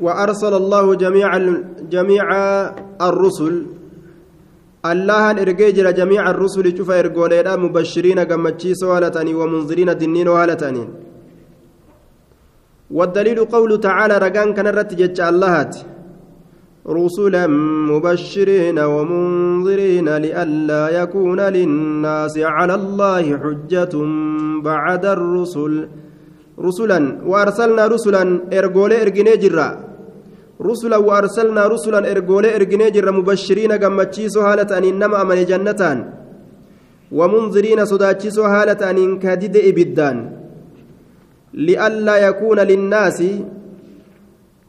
وأرسل الله جميع جميع الرسل. الله إرجع جرى جميع الرسل شوف إرجولينا مبشرين جمتشيس والتاني ومنذرين دنين والتاني والدليل قوله تعالى رجان كان رتجج اللهات رسلا مبشرين ومنذرين لئلا يكون للناس على الله حجة بعد الرسل. رسلا وأرسلنا رسلا إرجولي إرجني جرا. رسلا وأرسلنا رسلا إرجولي إرجني جرا مبشرين جمتشيسو هالة أن إنما أمن جنتان. ومنذرين صداتشيسو هالة أن كادد إبدان. لئلا يكون للناس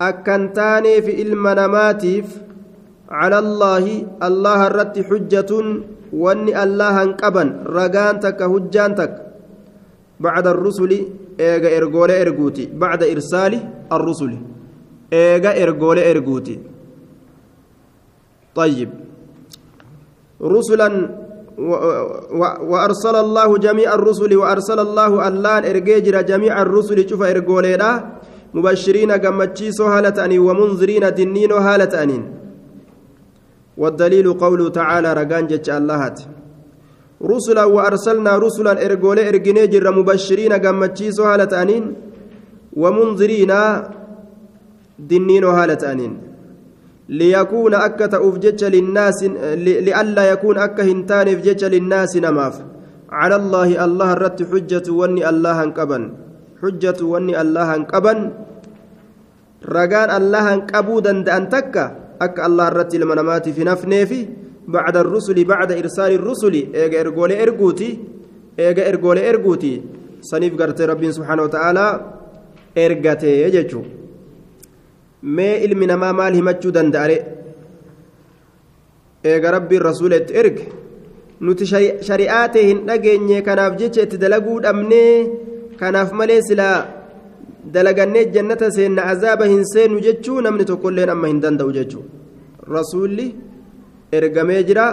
أكنتاني في إلما نماتيف. على الله الله الرت حجة وأني الله أنقبن رقانتك هجانتك بعد الرسل eega ergoolee erguuti bacda irsaali arrusuli. Eega ergoolee erguuti. طيب رسلا وأرسل الله جميع الرسل وأرسل الله اللان إرجيجر جميع الرسل شوف إرجولينا مبشرين قمتشيسو هالتاني ومنذرين دنين هالتانين والدليل قوله تعالى رقان جتش اللهات رسلا وأرسلنا رسلا إرجول إرجني جر مبشرين قمتشيسو هالة أنين ومنذرين دنين هالة أنين. ليكون أكة أفجج للناس لئلا يكون أكة هنتان أفجج للناس نماف. على الله الله الرت حجة وني الله انقبن. حجة وني الله انقبن. رجان الله انقبو دندأن تكا أك الله الرت لمنامات في نفنيفي. بعد الرسل بعد إرسال الرسل إيجا إرجولي إرجوتي إيجا إرجولي إرجوتي سنيف قرت ربي سبحانه وتعالى إرجتي يجتشو mee ilmi namaa maal himachuu danda'are eega rabbiin rasuuletti erge nuti shari'aa ta'e hin dhageenye kanaaf jecha itti dalaguu dhabnee kanaaf malee silaa dalagannee jannata seenna azaaba hin seenu jechuu namni tokkolleen amma hin danda'u jechuu rasuulli ergamee jira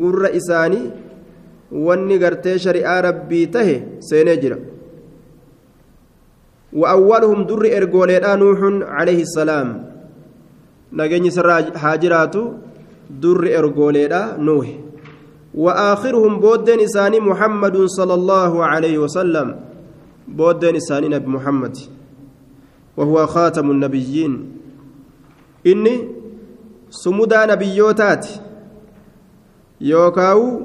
gurra isaanii wanni gartee shari'aa rabbii tahe seenee jira. وأولهم در إرجوليدا نوح عليه السلام نجني سر هاجراتو در إرجوليدا نوح وآخرهم بودن إساني محمد صلى الله عليه وسلم بودن إساني نبي محمد وهو خاتم النبيين إني سمدا نبيوتات يوكاو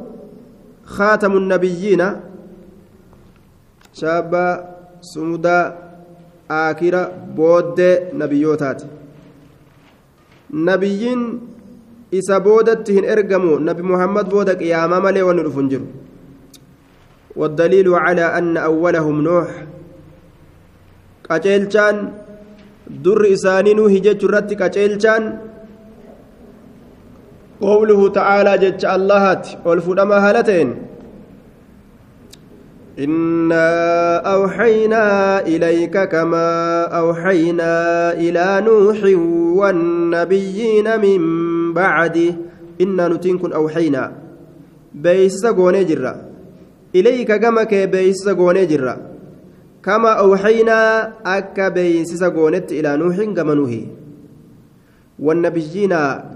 خاتم النبيين شابا سمدا akira booddee nabiyyootaati nabiyyiin isa boodatti hin ergamu nabi muhammad booda qiyaamaa malee wanni dhufu hin jiru والدليل على أن أولهم نوح قتيلشان در إساني نوح جتشرت قتيلشان قوله تعالى جتش اللهات والفدما هالتين إنا أوحينا إليك كما أوحينا إلى نوح والنبيين من بعده. إنا نتنكن أوحينا. بيسس قوني جرا. إليك كما كي بيسس قوني كما أوحينا أكا بيسس قونت إلى نوح كما نوحي. والنبيين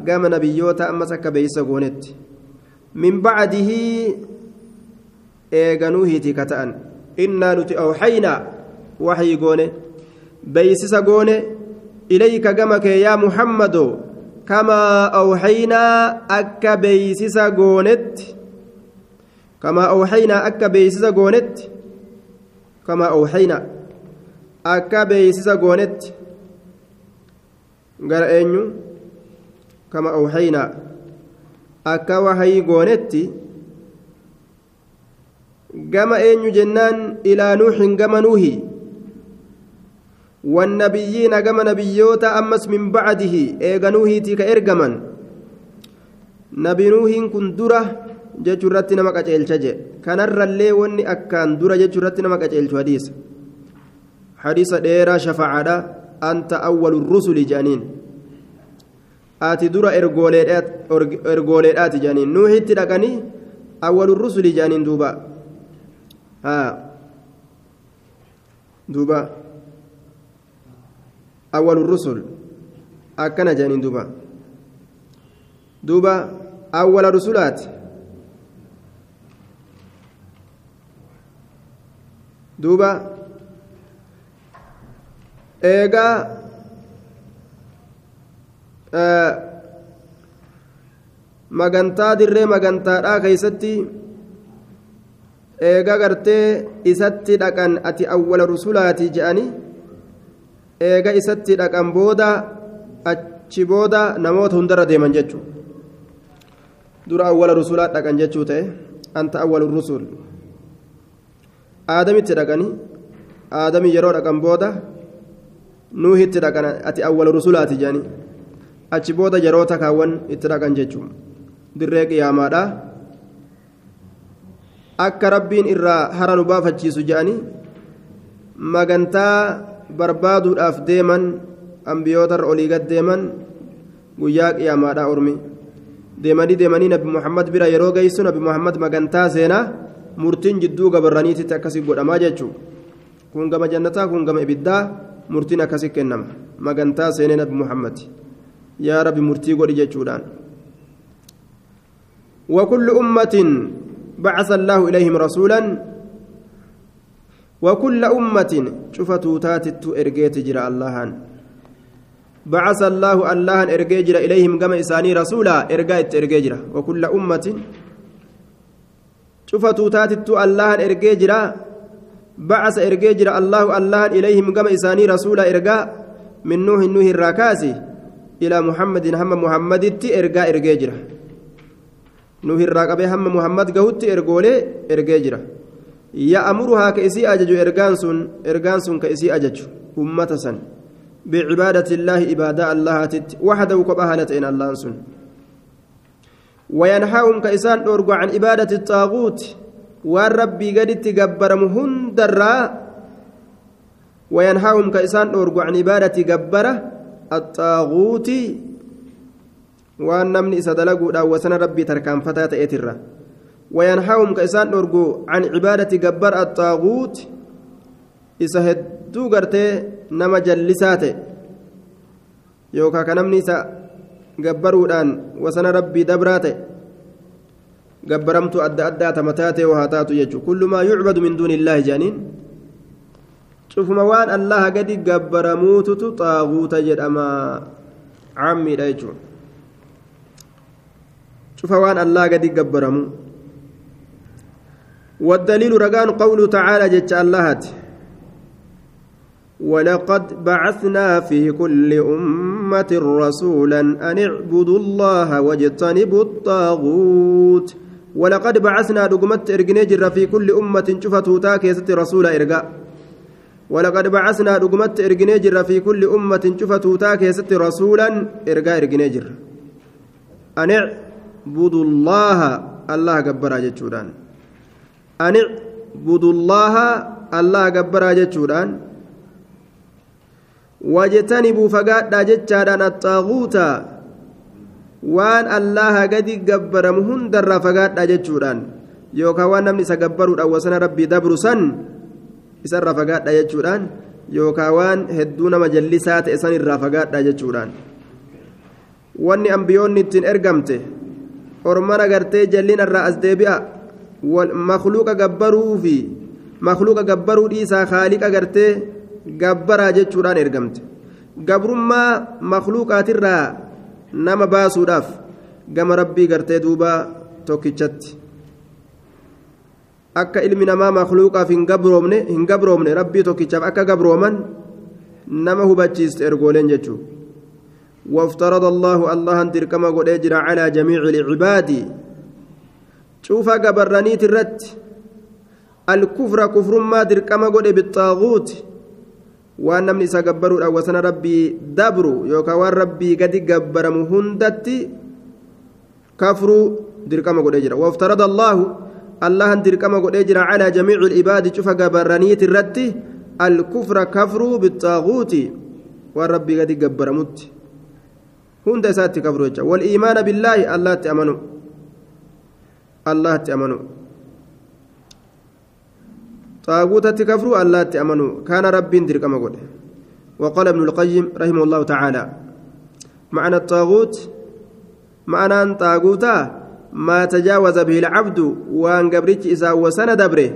كما نبيوتا أما سكا بيسس قونت من بعده ta'an innaa nuti awxaynaa waxii goone beeysisa goone ilayka gama kee yaa muhammadoo kamaa awxaynaa akka beeysisa goonetti kamaa awxaynaa akka beeysisa goonetti kamaa awxaynaa akka beeysisa goonetti gara eenyu kama awhaynaa akka wahayii goonetti gama eenyu jennaan ilaa nuuxin gama nuuhi والنبيين كما نبيوت أمس من بعده إيغانوه تيك إرقمن نبي نوح كن درة جترت نمك أجل شجع كان الرلي وني أكان درة جترت نمك أجل حديث حديث ديرا شفعنا anta awwalu rusuli jedhaniin ati dura ergooleedhaati jedhaniin nuuhitti dhaqanii awwalu rusuli jedhaniin duuba دوبا أول الرسل akkana jedhaniin duuba duuba awwala rusulaati duuba eegaa magantaa dirree magantaadhaa keeysatti eega gartee isatti dhaqan ati awwala rusulaati je'anii eega isatti dhaqan booda achi booda namoota hundarra deeman jechuu dura awwala rusulaa dhaqan jechuu ta'e anta awwalu rusul aadamitti dhaqanii aadami yeroo dhaqan booda nuuhitti dhaqan ati awwala rusulaati je'anii achi booda yeroota kaawwan itti dhaqan jechuun dirree qiyaamaadha akka rabbiin irraa hara nu baafachiisu je'anii magantaa barbaaduudhaaf deeman ambiyootarra olii gad deeman guyyaa qiyaamaadha ormi deemanii deemanii nabi muhammad bira yeroo geessu nabi muhammad magantaa seenaa murtiin jidduu gabarraniititti akkasii godhamaa jechuudha kun gama jannataa kun gama ibiddaa murtiin akkasii kennama. Magantaa seenee nabi muhammad. Yaa rabbi murtii godhi jechuudhaan. وكل أمة بعث الله إليهم رسولا وكل أمة شفتوا تاتت إرجيت جرى اللهان بعث الله اللهان إرجيجر إليهم كما إساني رسولا إرجيت إرجيجر وكل أمة شفتوا تاتت اللهان إرجيجر بعث إرجيجر الله اللهان إليهم كما إساني رسولا إرجاء من نوح نوح الراكاسي إلى محمد هم محمد irraa qabee hamma muhammad gahutti ergoolee ergee jira ya'amuruhaa ka isii ajaju ergaan sun ergaan sun ka isii ajaju ummata san bicibaadati illaahi ibaadaa allahaatitti waxdahu kophaa haala ta'een allahan sun wayanhaahum ka isaan dhoorgu can ibaadati xaaguuti waan rabbii gaditti gabbaramu hundarraa wayanhaahum ka isaan dhoorgu can ibaadati gabbara axaaguuti waan namni isa dalaguudhaan wasana rabbii tarkaanfataa ta'eetirra wayanhaahum ka isaan dhorgu can cibaadati gabbar axaaguut isa hedduu gartee nama jallisaa ta'e yookaan ka namni isa gabbaruudhaan wasana rabbii dabraa ta'e gabbaramtu adda addaa tamataa ta'e waa taatu jechuudha kullumaa yucbadu min duuni illaahi jedhaniin cufuma waan allaha gadi gabbaramuututu xaaguuta jedhama caammiidha jechuudha. شوف وان الله قد يقبرمو والدليل رقان قوله تعالى جت الله ولقد بعثنا في كل أمة رسولا أن اعبدوا الله واجتنبوا الطاغوت ولقد بعثنا دقمت إرجنيجر في كل أمة شفتوا تاكيست رسول إرجاء ولقد بعثنا دقمت إرجنيجر في كل أمة شفتوا تاكيست رسولا إرجاء إرجنيجر أن اعبدوا الله الله جبرا جتشودان أن اعبدوا الله الله جبرا جتشودان واجتنبوا فقاد جتشادان الطاغوت waan allaha gadi gabbaramu hundarraa fagaadha jechuudhaan yookaan waan namni isa gabbaruudhaan wasana rabbii dabru san isarraa fagaadha jechuudhaan yookaan waan hedduu nama jallisaa ta'e san irraa fagaadha jechuudhaan wanni ambiyoonni ittiin ergamte ormana gartee jallina irraa as deebi'a makluuqa gabbaruu fi makluuqa gabbaruu dhiisaa haaliqa gartee gabbaraa jechuudhaan ergamte gabrummaa makluuqaatirraa nama baasuudhaaf gama rabbii gartee duuba tokkichatti akka ilmi namaa makluuqaaf hin gabroomne hin gabroomne rabbii tokkichaaf akka gabrooman nama hubachiiste ergooleen jechuudha وافترض الله الله ان تركما قد اجرى على جميع العباد شوف قبرنيت الرت الكفر كفر ما تركما قد بالطاغوت waan namni isa gabbaruudha wasana rabbii dabru yookaan waan rabbii gadi gabbaramu hundatti kafruu dirqama godhee jira waftarada allaahu allahan dirqama godhee jira calaa jamiici il'ibaadi cufa gabarraniiti irratti alkufra kafruu bixaaguuti waan rabbii gadi gabbaramutti hunda isaatti kafru jecha waliimaana billaahi allahatti amanu allahatti amanu طاغوتة كفروا الله تأمنوا كان ربي دركما قد وقال ابن القيم رحمه الله تعالى معنى الطاغوت معنى طاغوتا ما تجاوز به العبد وان قبرتش إسا وسن دبره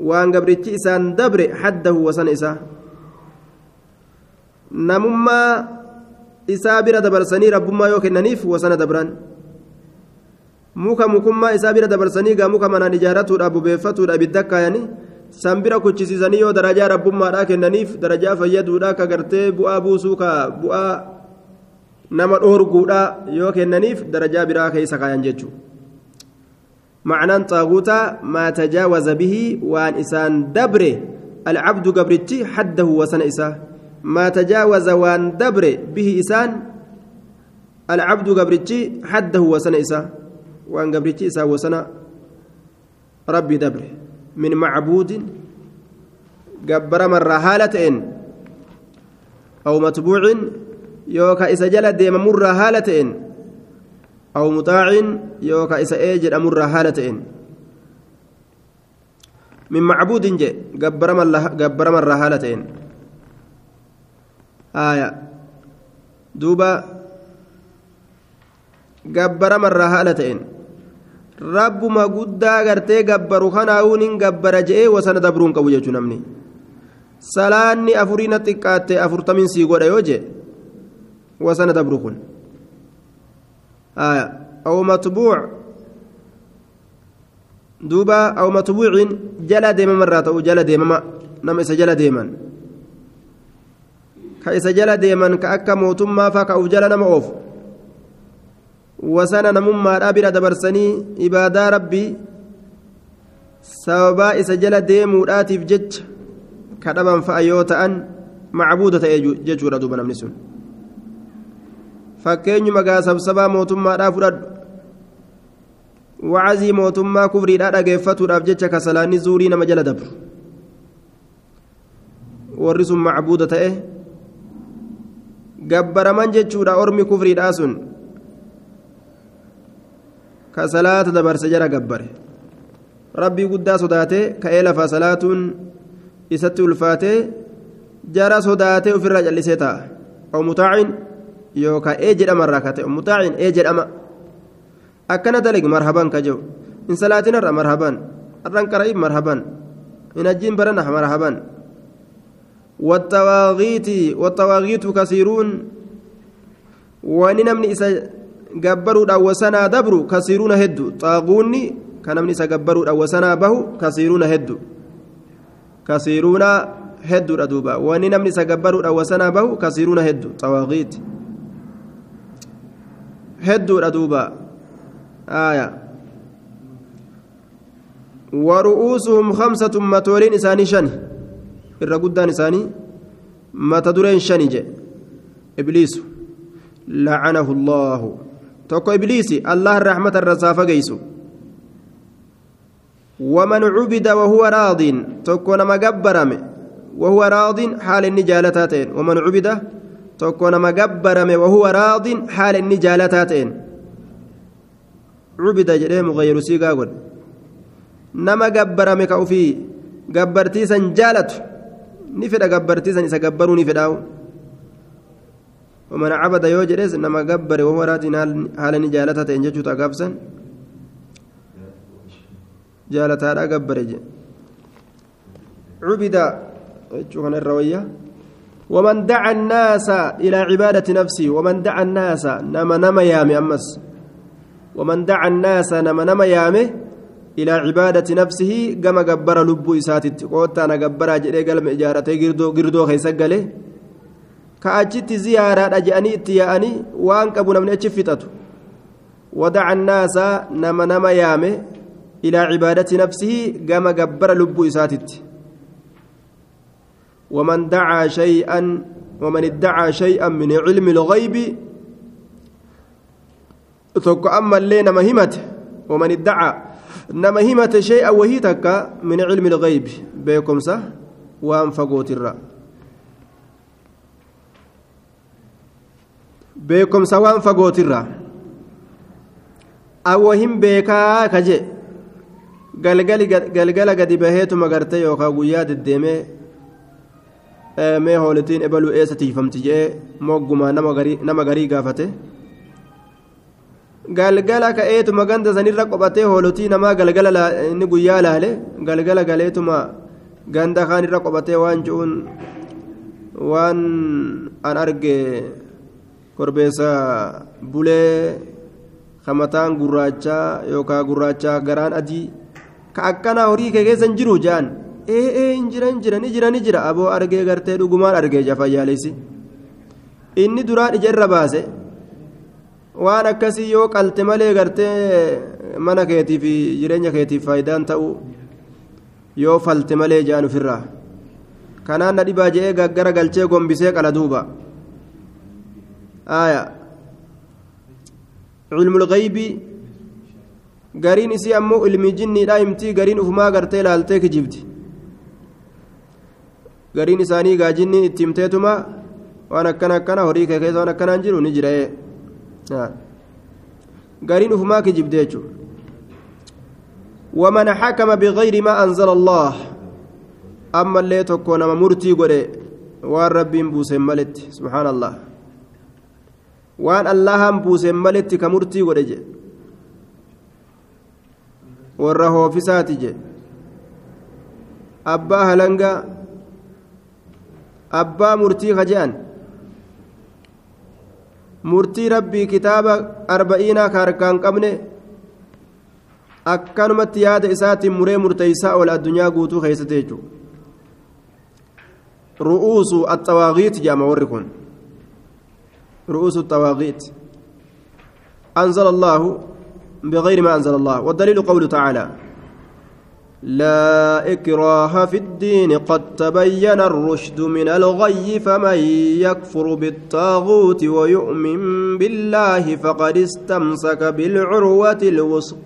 وان قبرتش إسان دبره حده وسن إسا نمما bira dabarsanii rabbummaa yoo kennaniif wasana dabran? Muka mukummaa isaa bira dabarsanii gaa muka manaan ijaaratuudha bubeeffatuudha ibidda kaayanii san bira kuchisiisanii yoo darajaa rabbummaadhaa kennaniif darajaa fayyaduudha ka gartee bu'aa buusuu ka bu'aa nama dhoorguudha yoo kennaniif darajaa biraa keessa kaayan jechuudha. طاغوتا ما تجاوز به وان إسان دبره العبد قبرتي حده وسن إساه ما تجاوز وان دبره به إسان العبد قبرتي حده وسن إساه وان قبرتي إساه وسن ربي دبره. من معبود قبر مرة هالتين أو متبوع يوكا إسا جل ديم مرة هالتين أو مطاع يوكا إسا إيجر مرة هالتين من معبود جي قبر مرة هالتين آية. دوبا. قبر مرة هالتين rabbuma guddaa gartee gabbaru kanaa'uun hin gabbara je'ee wasana dabruun qabu jechuun namni. Salaanni afuriina xiqqaatte afurtamiin sii godha yoo jee wasana dabru kun. Aw matbuuc. Duuba aw matbuuciin jala deemamarraa ta'u jala deemama. Nama isa jala deeman. Ka isa jala deeman ka akka mootummaa faa ka uf jala nama oofu wasana namummaadhaa bira dabarsanii ibaadaa rabbii sababaa isa jala deemuudhaatiif jecha kadhaban fa'a yoo ta'an macbuuda ta'e jechuudha duuba namni sun fakkeenyuma gaa sabsabaa mootummaadhaa fudhadhu wacazii mootummaa kufriidhaa dhageeffatuudhaaf jecha kasalaanni zuurii nama jala dabru warri sun macbuuda ta'e gabbaraman jechuudha ormi kufriidhaa sun gabbare rabbii guddaa sodaatee ka'ee lafaa salaatuun isatti ulfaatee jara sodaatee ofirraa callisee ta'a oo mutaacin yookaan ee jedhamarraa kate mutaacin ee jedhama akkana dalagi marhaban ka jiru hin salaatinarra marhaban har'an qara'iif marhaban hin ajjiin barana marhaban والطواغيت والطواغيت كثيرون وننمني إسا gabbaruudhaan wasanaa dabru kasiiruuna heddu xaaquunni kan namni isa gabbaruudhaan wasanaa bahu kasiiruuna heddu kasiiruuna hedduudha duuba wanni namni isa gabbaruudhaan wasanaa bahu kasiiruuna heddu xawaaqiiti hedduudha duuba aaya waru'uusuhum khamsatun matooliin isaanii shani irra guddaan isaanii mata dureen shani je ibliisu lacanahu allaahu raadin tokko nama gabbarame wahuwa raadin haala inni jaalataa ta'en waman cubida tokko nama gabbarame wahuwa raadin haala inni jaalataa ta'en cubida jedhee mugayyiru siigaa godhe nama gabbarame ka ufii gabbartiisan jaalatu ni fedha gabbartiisan isa gabbaruu ni fedhaawu ومن عبد يوجرس نما جبر وهو راضي حال جالتها تنجتو تقابسا جالتها جبر عبد الروية. ومن دعا الناس إلى عبادة نفسه. ومن دعا الناس نما نما يامي أمس. ومن دعا الناس نما نما يامي إلى عبادة نفسه. كما جبر لبو إساتت قوت أنا جبر أجري قلم إجارته قردو قردو je'anii itti yaa'anii waan qabu namni achi fixatu wadaca annaasa nama nama yaame ilaa cibaadati nafsihi gama gabbara lubbuu isaatitti ومن دعا شيئا ومن ادعى شيئا من علم الغيب ثق أما الليل مهمة ومن ادعى نما همة شيئا وهي تكا من علم الغيب بيكم سه وانفقوت beekumsa waan fagootirra. Awwa hin beekaa ka je galgala gadi baheetuma gartee yookaan guyyaa deddeemee mee hoolitiin ebaluu eessa tiifamti jee? Moggumaa nama garii gaafate. Galgala ka'eetuma ganda sanirra qophatee hoolotii namaa galgala inni guyyaa laale galgala galeetuma ganda kaanirra qophatee waan je'uun waan an arge korbeessa bulee kamataan gurraachaa yookaan gurraachaa garaan adii ka akkana horii kee keessa hin jiru ja'an ee ee hin jira hin jira ni jira ni jira aboo argee gartee dhugumaan argee jafayyaalessi inni duraan ija irra baase waan akkasii yoo qalte malee gartee mana keetiif jireenya keetiif faayidaan ta'u yoo falte malee ja'an ofirraa kanaan na dhibaa je'ee gaggara galchee gombisee qala duuba aayaa cilmul gaybii gariin isii ammoo ilmi jinniidha himtii gariin ufumaa gartee laaltee kijibdi gariin isaanii gaajinniin itti himteetuma waan akkana akkana horii kee keessa waan akkanaan jiru ni jira gariin ufumaa kijibde jechuudha ومن حكم بغير ما أنزل الله أما اللي تكون مرتي قولي وان ربي بوسم ملت سبحان الله وان الله بوسم ملت كمرتي قولي warra hoofisaati je abbaa halangaa abbaa murtii kaje'an murtii rabbii kitaaba arba'iinaa ka harkaan qabne akkanumatti yaada isaatiin muree murteeysaa ol addunyaa guutuu keessatti jechuudha ru'uusu axawaaqiit jedhama warri kun ru'uusu axawaaqiit anzala allaahu بغير ما أنزل الله والدليل قوله تعالى لا إكراه في الدين قد تبين الرشد من الغي فمن يكفر بالطاغوت ويؤمن بالله فقد استمسك بالعروة الوثق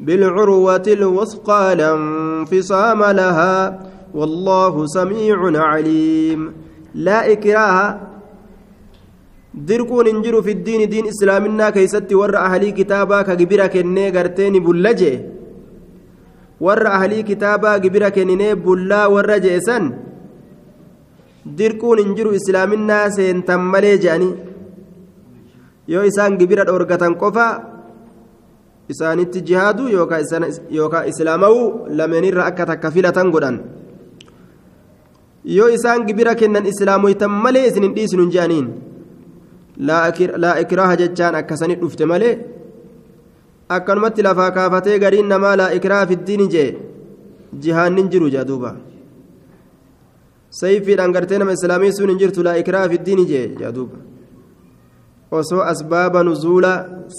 بالعروة الوثقى لا انفصام لها والله سميع عليم. لا إكراه dirquun hin jiru fiddiini diin islaaminaa keeysatti warra ahalii kitaabaa ka gibira kennee garteeni bulla jee? Warra ahalii kitaabaa gibira kenninee bullaa warra jeesan dirquun hin jiru islaaminaa seentan malee je'anii yoo isaan gibira dhoorgatan qofa isaanitti jihaadu yookaan islaamawuu lameenirra akka takka filatan godhan. Yoo isaan gibira kennan islaamoytan malee isin hin dhiisinu hin je'aniin laa ikraaha jechaan akkasanii dhufte malee akkanumatti lafaa kaafatee gariin namaa laa ikraaha fiddiini jee jihaannin jiru jaa duuba sayfiidhaan gartee nama islaamii sun hin jirtu laa ikraaha fiddiini jee jaa duuba osoo asbaaba nuzuula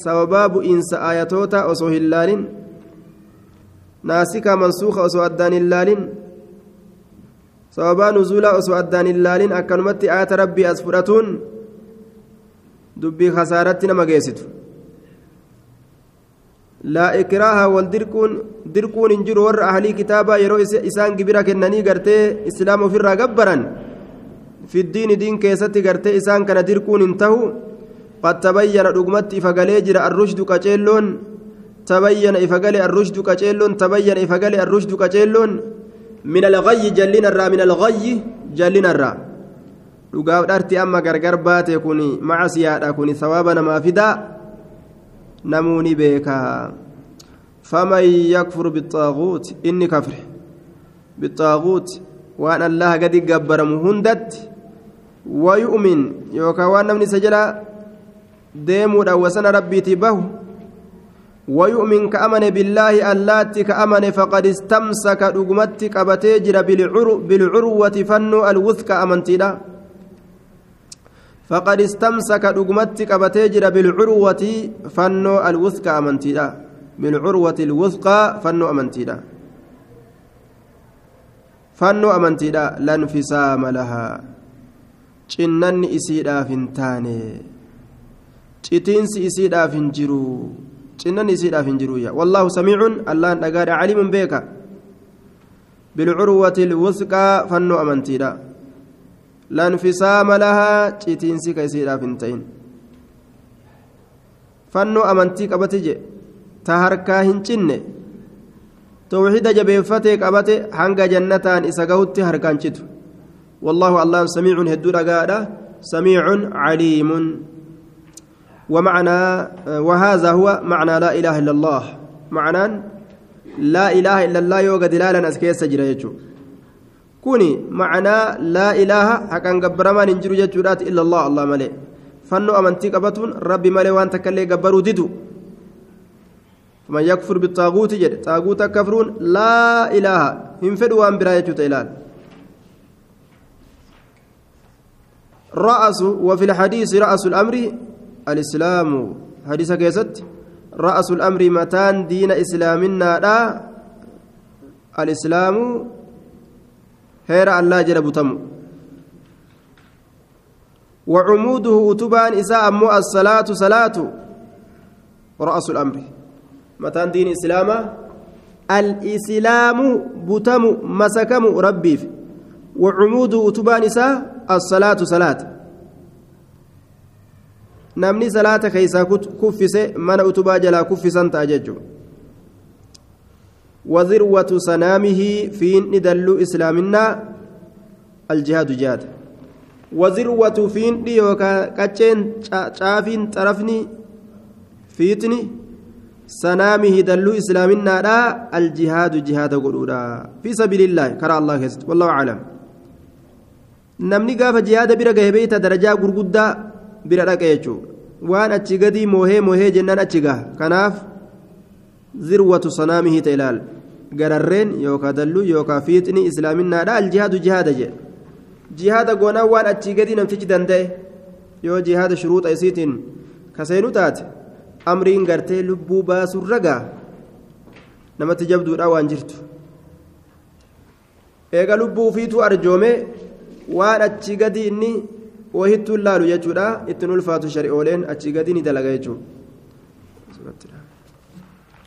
sababaa bu'iinsa aayatoota osoo hin laalin naasikaa mansuuka osoo addaan hin laalin sababaa nuzuulaa osoo addaan hin laalin akkanumatti aayata rabbii as fudhatuun dubbii khasaaratti nama geessitu laa ikraaha wal dirquun dirquun hin jiru warra ahlii kitaabaa yeroo isaan gibira kennanii gartee islaama ofirraa gabbaran fiddiini diin keessatti gartee isaan kana dirquun hin tahu qad tabayyana dhugumatti ifa galee jira arrushdu qaceelloon tabayyana ifa gale arrushdu qaceelloon tabayyana ifa gale arrushdu qaceelloon min alghayyi jallinarraa min alghayyi jallinarraa dhugaaf dharti amma gargar baate kun macasiyaadha kun sawaaba namaa fidaa namuuni beekaa faman yakfur bixaaguut inni kafre bixaaguut waan allaha gadi gabbaramu hundatti wayu'min yookaan waan namni isa jala deemuudhaan wasana rabbiitii bahu ويؤمن كأمن بالله اللات كأمن فقد استمسك دغمت قبتي جرى بالعروة فنو الوثق أمنتي فقد استمسك دغمت قبتي جرى بالعروة فنو الوثقى أمنتيدا بالعروة الوثقى فنو أمنتيدا فنو أمنتيدا لا انفصام لها cinnanni isiidhaaf hin taane citiinsi isiidhaaf hin jiru cinnanni isiidhaaf hin jiru wallaahu samiicun allahan dhagaadha caliimun beeka bilcurwati lwusqaa fannoo amantiidha lanfisaama lahaa citiinsi ka isiidhaaf hin ta'in fannoo amantii qabate je ta harkaa hin cinne tawxiida jabeeffatee qabate hanga jannataan isa gahutti harkaan citu والله الله سميع هدو رقادة سميع عليم ومعنى وهذا هو معنى لا إله إلا الله معنى لا إله إلا الله يوغا دلالا أسكيس سجرا كوني معنى لا إله حقا قبرما ننجر جتشورات إلا الله الله ملي فنو أمنتي قبتون ربي ملي وان تكلي قبروا ددو فمن يكفر بالطاغوت جد طاغوت كفرون لا إله. هم فدوا وان براية تيلال. رأس وفي الحديث رأس الأمر الإسلام. حديث كيست؟ رأس الأمر متان دين إسلامنا لا. الإسلام هير الله جل بتمو وعموده أتبان إساء مو الصلاة صلاة رأس الأمر متان دين إسلام الإسلام بتم مسكم ربي وعموده أتبان إساء الصلاة صلاة salaata keeysaa kuffise mana utubaa jalaa kuffisan ta'a jechuudha. وذروة سنامه في ندلو إسلامنا الجهاد جهاد وذروة في يوكا كاتشين شافين طرفني فيتني سنامه دلو إسلامنا لا الجهاد جهاد قلولا في سبيل الله كرى الله كست والله أعلم. نمني قاف جهاد برقه بيت درجة قرقودة bira dhaqa jechuudha waan achi gadii moohee moohee jennaan achi gaha kanaaf zirwatu sanaamihii ta'e ilaal gararreen yookaan dalluu yookaan fiixni islaaminaadha aljihaadu jihaada jedhe jihaada goonaa waan achii gadii namtichi danda'e yoo jihaada shuruuxa isiitiin kaseenu taate amriin gartee lubbuu baasurra gaa namatti jabduudha waan jirtu eega lubbuu ufiituu arjoome waan achi gadii inni wahittuu laalu jechuudha ittiin ulfaatu shari'ooleen achii gadi ni dalaga jechuudha